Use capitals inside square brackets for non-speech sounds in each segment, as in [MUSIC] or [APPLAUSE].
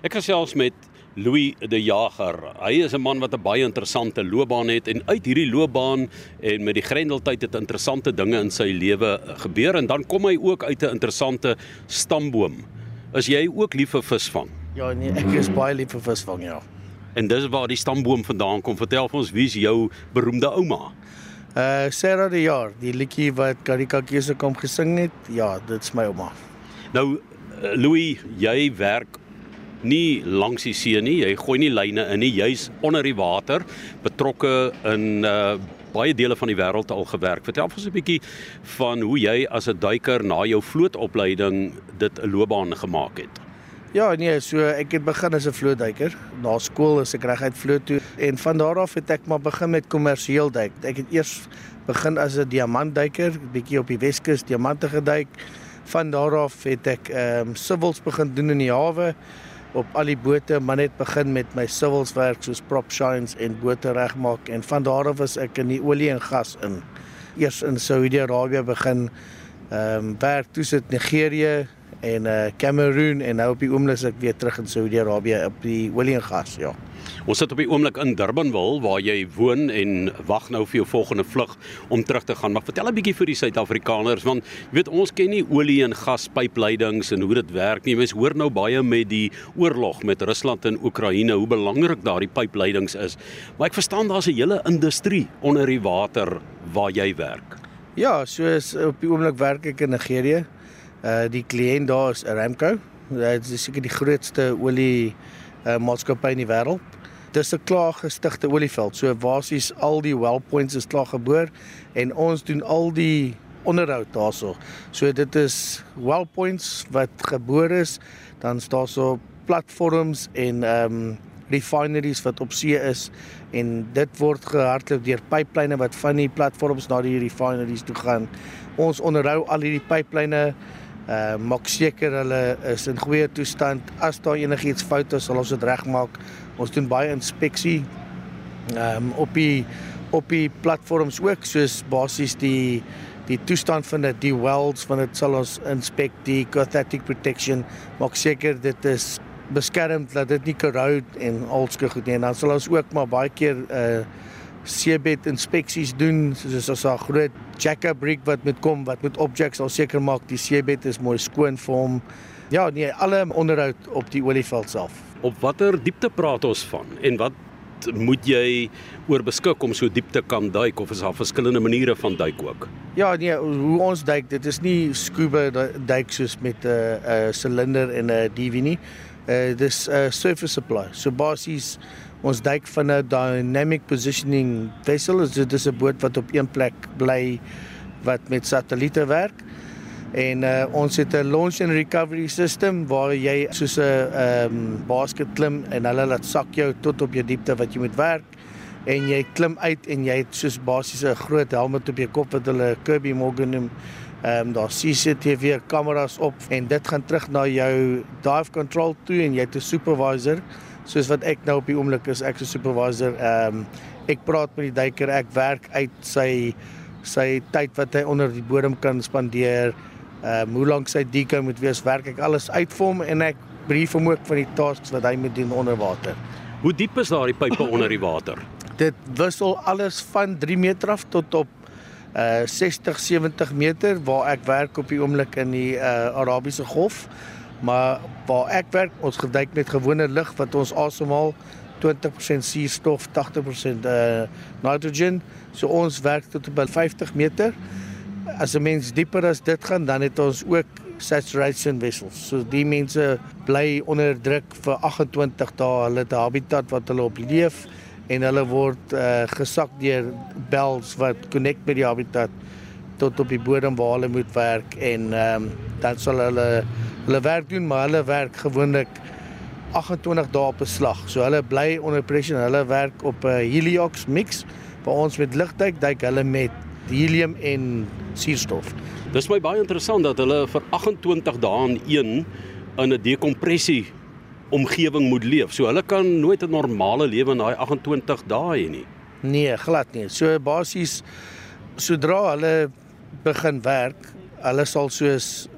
Ek gesels met Louis De Jager. Hy is 'n man wat 'n baie interessante loopbaan het en uit hierdie loopbaan en met die Grendeltyd het interessante dinge in sy lewe gebeur en dan kom hy ook uit 'n interessante stamboom. Is jy ook lief vir visvang? Ja nee, ek is baie lief vir visvang, ja. En dis waar die stamboom vandaan kom. Vertel vir ons wie's jou beroemde ouma? Uh Sarah die jaar, die liedjie wat Karika Keuse kom gesing het. Ja, dit's my ouma. Nou eh, Louis, jy werk nie langs die see nie. Jy gooi nie lyne in nie. Jy's onder die water, betrokke in uh baie dele van die wêreld al gewerk. Vertel ons 'n bietjie van hoe jy as 'n duiker na jou vlootopleiding dit 'n loopbaan gemaak het. Ja, nee, so ek het begin as 'n vlootduiker. Na skool is ek reguit vloot toe en van daar af het ek maar begin met kommersieel duik. Ek het eers begin as 'n diamantduiker, bietjie op die Weskus diamante geduik. Van daar af het ek ehm um, civils begin doen in die hawe op al die bote, maar net begin met my civils werk soos prop shines en bote regmaak en van daar af was ek in die olie en gas in. Eers in Saudi-Arabië begin ehm um, werk toe sit Nigerië en uh Cameroen en nou op die oomblik ek weer terug in Saudi-Arabië op die olie en gas, ja. Ons sit op die oomblik in Durbanville waar jy woon en wag nou vir jou volgende vlug om terug te gaan. Maar vertel 'n bietjie vir die Suid-Afrikaners want jy weet ons ken nie olie en gaspypleidings en hoe dit werk nie. Mense hoor nou baie met die oorlog met Rusland en Oekraïne hoe belangrik daardie pypleidings is. Maar ek verstaan daar's 'n hele industrie onder die water waar jy werk. Ja, soos op die oomblik werk ek in Nigerië. Uh die kliënt daar is Aramco. Dit is seker die grootste olie uh, maatskappy in die wêreld. Dis 'n klaar gestigte olieveld. So basies al die well points is klaar geboor en ons doen al die onderhoud daarso. So dit is well points wat geboor is, dan staan so platforms en ehm um, refineries wat op see is en dit word gehardloop deur pyplyne wat van die platforms na die refineries toe gaan. Ons onderhou al hierdie pyplyne uh maak seker hulle is in goeie toestand. As daar enigiets fout is, sal ons dit regmaak. Ons doen baie inspeksie um op die op die platforms ook soos basies die die toestand van dit, die welds van dit sal ons inspek, die cathetic protection, maak seker dit is beskermd dat dit nie corrode en alske goed nie. En dan sal ons ook maar baie keer uh seebed inspeksies doen soos as 'n groot jack-up rig wat moet kom wat moet objects al seker maak die seebed is mooi skoon vir hom. Ja, nee, alle onderhoud op die olieveld self. Op watter diepte praat ons van en wat moet jy oor beskik om so diep te kan duik of is daar verskillende maniere van duik ook? Ja, nee, hoe ons duik, dit is nie scuba duik soos met 'n uh, 'n uh, silinder en 'n uh, DV nie. Uh dis 'n uh, surface supply. So basies ons duik van 'n dynamic positioning vessel, so dit is 'n boot wat op een plek bly wat met satelliete werk. En uh, ons het 'n launch and recovery system waar jy soos 'n ehm um, basket klim en hulle laat sak jou tot op jou diepte wat jy moet werk en jy klim uit en jy het soos basies 'n groot helm op jou kop wat hulle Kirby Morgan noem. Ehm um, daar CCTV kameras op en dit gaan terug na jou dive control toe en jy het 'n supervisor soos wat ek nou op die oomblik is ek se supervisor. Ehm um, ek praat met die duiker, ek werk uit sy sy tyd wat hy onder die bodem kan spandeer ehm um, hoe lank sy deco moet wees, werk ek alles uit vir hom en ek brief hom ook van die tasks wat hy moet doen onder water. Hoe diep is daardie pype onder die water? [LAUGHS] Dit wissel alles van 3 meter af tot op uh 60 70 meter waar ek werk op die oomblik in die uh Arabiese Golf. Maar waar ek werk, ons geduik met gewone lug wat ons asemhaal 20% suurstof, 80% uh nitrogen. So ons werk tot op 50 meter as 'n mens dieper as dit gaan, dan het ons ook saturation vessels. So die mense bly onder druk vir 28 dae. Hulle het 'n habitat wat hulle op leef en hulle word uh, gesak deur bells wat connect met die habitat tot op die bodem waar hulle moet werk en ehm um, dan sal hulle hulle werk doen, maar hulle werk gewoonlik 28 dae op 'n slag. So hulle bly onder pressure hulle werk op 'n heliox mix. Waar ons met ligduik duik hulle met helium en suurstof. Dis my baie interessant dat hulle vir 28 dae in een in 'n dekompressie omgewing moet leef. So hulle kan nooit 'n normale lewe in daai 28 dae hê nie. Nee, glad nie. So basies sodra hulle begin werk, hulle sal soos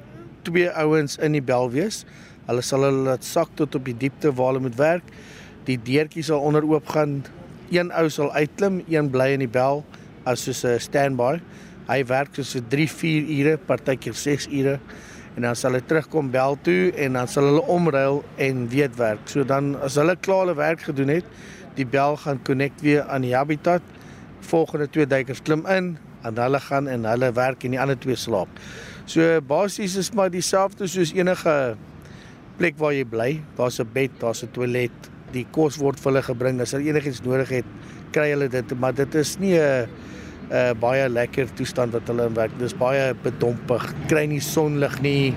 twee ouens in die bel wees Hulle sal hulle laat sak tot op die diepte waar hulle moet werk. Die deurtjie sal onder oop gaan. Een ou sal uitklim, een bly in die bel as soos 'n standby. Hy werk so vir 3-4 ure, partykeer 6 ure en dan sal hy terugkom bel toe en dan sal hulle omruil en weer werk. So dan as hulle klaar hulle werk gedoen het, die bel gaan connect weer aan die habitat. Volgende twee duikers klim in en hulle gaan en hulle werk en die ander twee slaap. So basies is maar dieselfde soos enige plek waar jy bly. Daar's 'n bed, daar's 'n toilet, die kos word vir hulle gebring as hulle enigiets nodig het, kry hulle dit, maar dit is nie 'n 'n baie lekker toestand wat hulle in werk. Dis baie bedompig. Kry nie sonlig nie.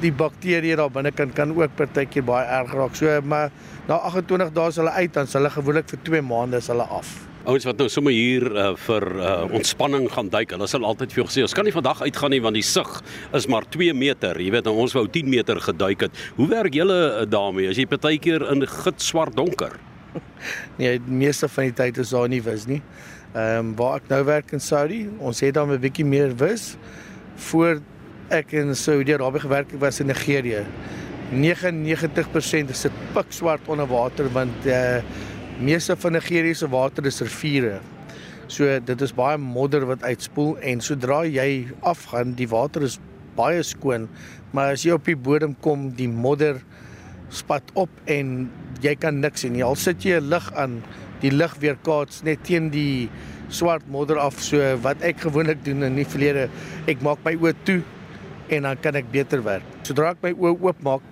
Die bakterieë daar binne kan kan ook partykeer baie erg raak. So maar na 28 dae is hulle uit dan s' hulle gewoonlik vir 2 maande is hulle af. Ouens wat nou sommer hier uh, vir uh, ontspanning gaan duik, hulle sal altyd vir jou gesê, ons kan nie vandag uitgaan nie want die sug is maar 2 meter. Jy weet, nou, ons wou 10 meter geduik het. Hoe werk julle uh, daarmee? As jy partykeer in gitswart donker? [LAUGHS] Nee, die meeste van die tyd is daar nie wis nie. Ehm um, waar ek nou werk in Saudi, ons het dan 'n bietjie meer wis voor ek in Saudi-Arabië gewerk het was in Nigerië. 99% is dit pikswart onder water want uh meeste van Nigerië se water is riviere. So dit is baie modder wat uitspoel en sodra jy afgaan, die water is baie skoon, maar as jy op die bodem kom, die modder spat op en jy kan niks sien nie. Al sit jy 'n lig aan, die lig weer kaats net teen die swart modder af. So wat ek gewoonlik doen in die verlede, ek maak my oë toe en dan kan ek beter werk. Sodra ek my oë oop maak,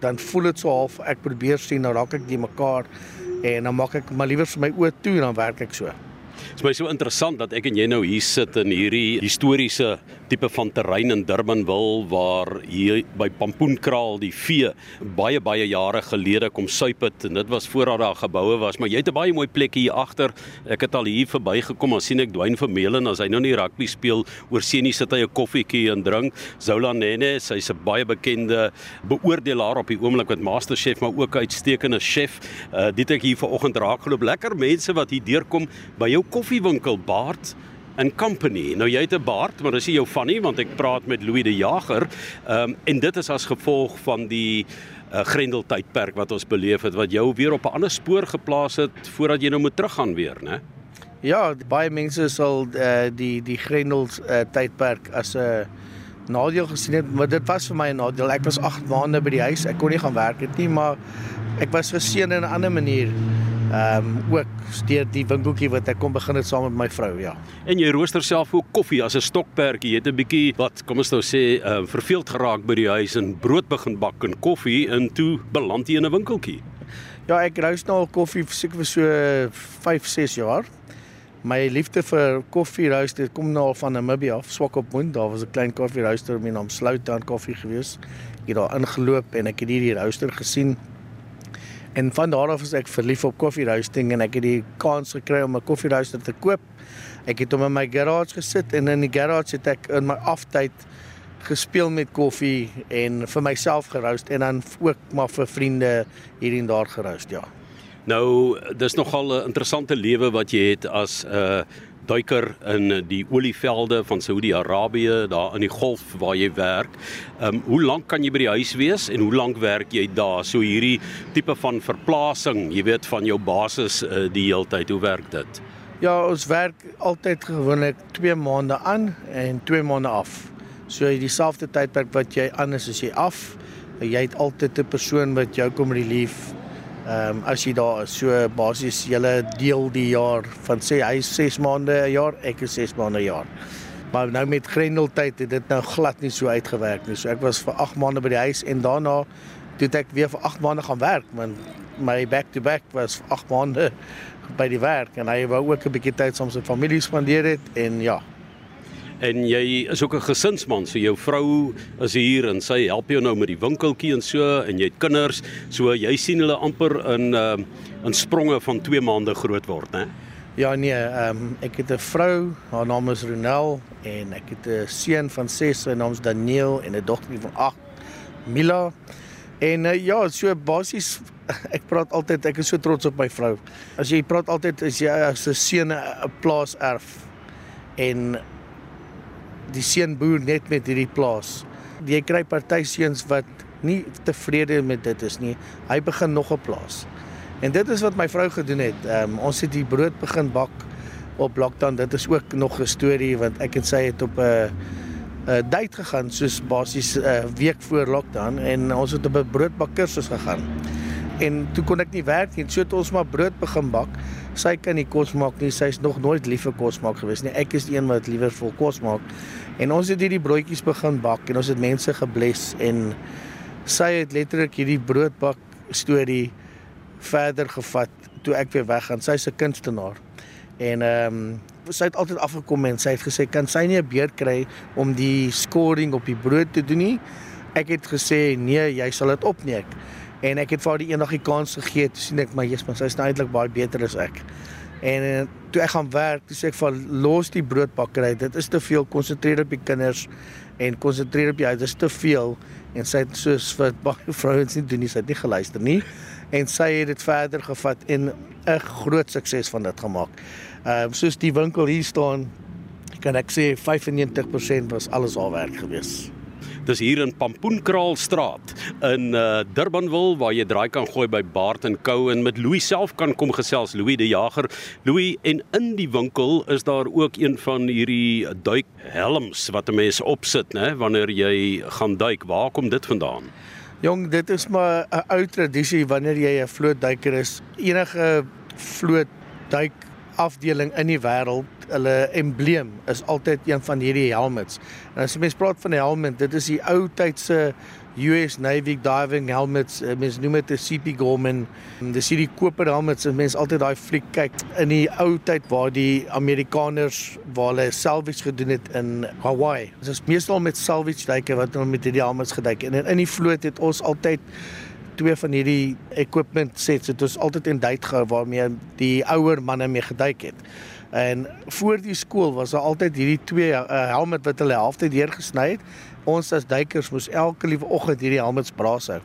dan voel dit so half ek probeer sien, dan raak ek die mekaar en dan maak ek maar liewer vir my oë toe en dan werk ek so. Dit is my so interessant dat ek en jy nou hier sit in hierdie historiese tipe van terrein in Durbanville waar hier by Pampoenkraal die vee baie baie jare gelede kom suip het en dit was voordat daar geboue was maar jy het 'n baie mooi plek hier agter ek het al hier verbygekom en sien ek Dwyn Vermeulen as hy nou nie rugby speel oor seenie sit hy 'n koffietjie en drink. Zola Nene sy's 'n baie bekende beoordelaar op die oomblik met Masterchef maar ook uitstekende chef. Uh, dit ek hier vanoggend raakgeloop lekker mense wat hier deurkom by jou koffiewinkel Baard in company. Nou jy het 'n baard, maar dis nie jou van nie want ek praat met Louis de Jager. Ehm um, en dit is as gevolg van die uh, Grendel tydperk wat ons beleef het wat jou weer op 'n ander spoor geplaas het voordat jy nou moet teruggaan weer, né? Ja, baie mense sal uh, die die Grendel uh, tydperk as 'n uh, nadeel gesien het, maar dit was vir my 'n nadeel. Ek was 8 maande by die huis. Ek kon nie gaan werk het nie, maar ek was geseën in 'n ander manier ehm um, ook steur die winkeltjie wat ek kom begin het saam met my vrou, ja. En jy rooster self ook koffie as 'n stokperdjie. Jy het 'n bietjie wat kom ons nou sê, ehm uh, verveeld geraak by die huis en brood begin bak en koffie en toe beland jy in 'n winkeltjie. Ja, ek rooster nou al koffie seker vir so 5, 6 jaar. My liefde vir koffie rooster kom nou al van Namibia af, Swakopmund. Daar was 'n klein koffie rooster met naam Sloutown Koffie gewees. Ek het daar ingeloop en ek het hierdie rooster gesien En van daar af is ek verlief op koffie roasting en ek het die kans gekry om 'n koffie roaster te koop. Ek het hom in my garage gesit en in die garage het ek in my aftyd gespeel met koffie en vir myself geroost en dan ook maar vir vriende hier en daar geroost, ja. Nou, dis nogal 'n interessante lewe wat jy het as 'n uh, duiker in die olievelde van Saudi-Arabië daar in die golf waar jy werk. Ehm um, hoe lank kan jy by die huis wees en hoe lank werk jy daar? So hierdie tipe van verplasing, jy weet van jou basis uh, die heeltyd. Hoe werk dit? Ja, ons werk altyd gewoonlik 2 maande aan en 2 maande af. So jy dieselfde tydperk wat jy aan is as jy af. Jy het altyd 'n persoon wat jou kom relief Ehm um, as jy daar is, so basies julle deel die jaar van sê hy 6 maande 'n jaar, ek is 6 maande 'n jaar. Maar nou met Grendeltyd het dit nou glad nie so uitgewerk nie. So ek was vir 8 maande by die huis en daarna het ek weer vir 8 maande gaan werk, want my back to back was 8 maande by die werk en hy wou ook 'n bietjie tyd saam met sy familie spandeer het en ja, en jy is ook 'n gesinsman, so jou vrou is hier en sy help jou nou met die winkeltjie en so en jy het kinders, so jy sien hulle amper in uh in spronge van 2 maande groot word, né? Ja nee, ehm um, ek het 'n vrou, haar naam is Ronel en ek het 'n seun van 6, sy naam is Daniel en 'n dogtertjie van 8, Mila. En uh, ja, so basies [LAUGHS] ek praat altyd ek is so trots op my vrou. As jy praat altyd as jy as 'n seun 'n plaas erf en die seun boer net met hierdie plaas. Jy kry party seuns wat nie tevrede met dit is nie. Hy begin nog 'n plaas. En dit is wat my vrou gedoen het. Um, ons het die brood begin bak op lockdown. Dit is ook nog 'n storie want ek en sy het op 'n 'n date gegaan soos basies 'n uh, week voor lockdown en ons het op 'n broodbakkursus gegaan. En toe kon ek nie werk nie. So het ons maar brood begin bak. Sy kan nie kos maak nie. Sy's nog nooit lief vir kos maak gewees nie. Ek is die een wat liewer vol kos maak. En ons het hierdie broodjies begin bak en ons het mense gebless en sy het letterlik hierdie broodbak storie verder gevat toe ek weer weggaan. Sy's 'n kunstenaar. En ehm um, sy het altyd afgekom en sy het gesê kan sy nie 'n beurt kry om die scoring op die brood te doen nie. Ek het gesê nee, jy sal dit opneek. En ek het vir haar die eendag die kans gegee te sien ek maar jy's maar sy's nou eintlik baie beter as ek. En uh, toe ek gaan werk, toe sê ek vir los die broodbakkery. Dit is te veel konsentreer op die kinders en konsentreer op huis. Dit is te veel en sy het soos vir [LAUGHS] baie vrouens nie doen nie, sy het nie geluister nie en sy het dit verder gevat en 'n groot sukses van dit gemaak. Ehm uh, soos die winkel hier staan, kan ek sê 95% was alles al werk gewees. Dis hier in Pampoenkraalstraat in uh, Durbanville waar jy draai kan gooi by Baart en Co en met Louis self kan kom gesels Louis die Jager. Louis en in die winkel is daar ook een van hierdie duikhelms wat 'n mens opsit, né, wanneer jy gaan duik. Waar kom dit vandaan? Jong, dit is maar 'n ou tradisie wanneer jy 'n vlootduiker is. Enige vlootduik afdeling in die wêreld, hulle embleem is altyd een van hierdie helmets. En as jy mens praat van die helmet, dit is die ou tydse US Navy diving helmets. Eh, mens noem dit 'n CP Gorman. Dis hierdie koper helmets. Mens altyd daai fliek kyk in die ou tyd waar die Amerikaners waar hulle salvage gedoen het in Hawaii. Dit is meestal met salvage duike wat hulle met hierdie helmets geduik en in die vloot het ons altyd twee van hierdie equipment sets het ons altyd in duik gehou waarmee die ouer manne mee geduik het. En voor die skool was daar altyd hierdie twee uh, helmet wat hulle halfte deur gesny het ons as duikers moes elke liewe oggend hierdie helmets braas hou.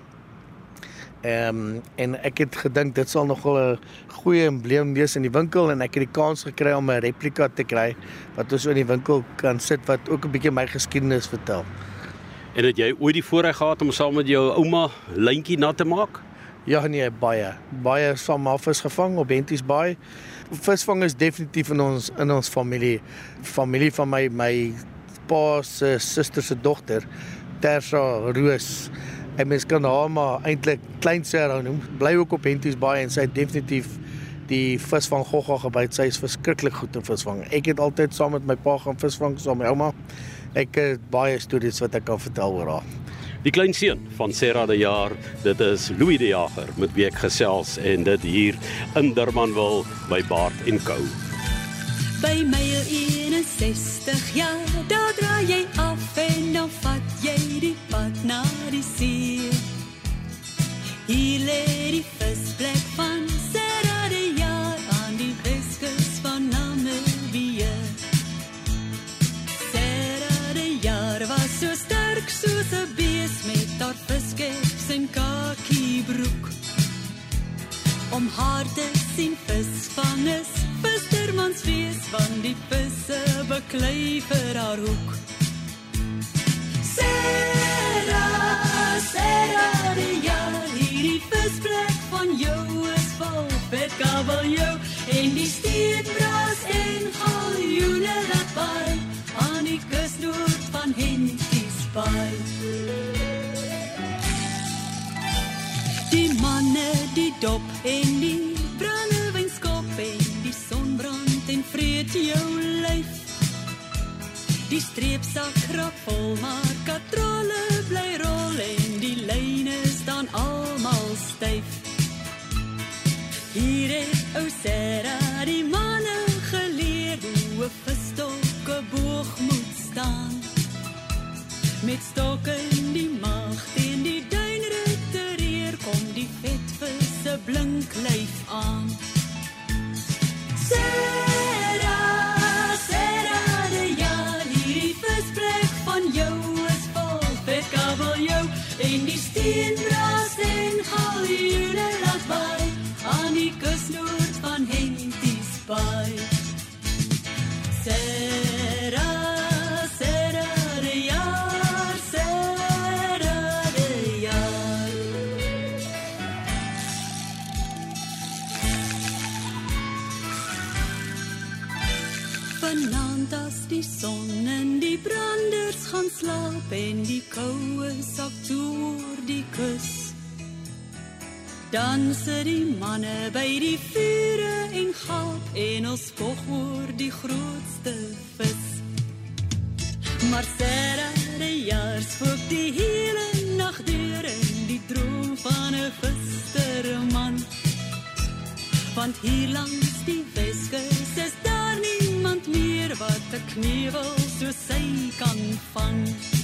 Ehm um, en ek het gedink dit sal nogal 'n goeie embleem wees in die winkel en ek het die kans gekry om 'n replika te kry wat ons in die winkel kan sit wat ook 'n bietjie my geskiedenis vertel. En het jy ooit die voorreg gehad om saam met jou ouma lyntjie na te maak? Ja nee, baie. Baie saam af is gevang op Benties Bay. Visvang is definitief in ons in ons familie. Familie van my my pa se suster se dogter Tersa Roos. En mens kan haar maar eintlik klein Sarah noem. Bly ook op Henties Bay en sy definitief die visvang gogga gebyt. Sy is verskriklik goed in visvang. Ek het altyd saam met my pa gaan visvang saam met my ouma. Ek het baie stories wat ek kan vertel oor haar. Die klein seun van Sarah de Jaar, dit is Louis de Jager met wie ek gesels en dit hier in Durbanville by Baard en Co by my 61 jaar daar draai jy af en dan vat jy die pad na die see hier lê die visplek van soos 'n bees met haar viskeps en kakiebroek om haar te sien visvang is vissermans fees van die visse beklei vir haar hoek. Sarah, Sarah, die ja, hierdie visplek van jou is vol vet kabeljou. En die steenbras en galjoene laat by aan die kus noord van Henties Bay. Die manne, die dop en die jou lyf. Die streepsak krap vol maar katrale bly rol en die lyne staan almal styf. Hier is ou Sarah die manne Met stokke in die mag in die duinrittereer kom die vetvisse blink lyf aan. steenbras as die son en die branders gaan slaap en die koue sak toe die kus. Dan sit die manne by die vure en gaap en ons spog oor die grootste vis. Maar die jaars voor die hele nag deur in die droom van 'n visserman. Want hier langs die Weskus knievel so sy kan vang.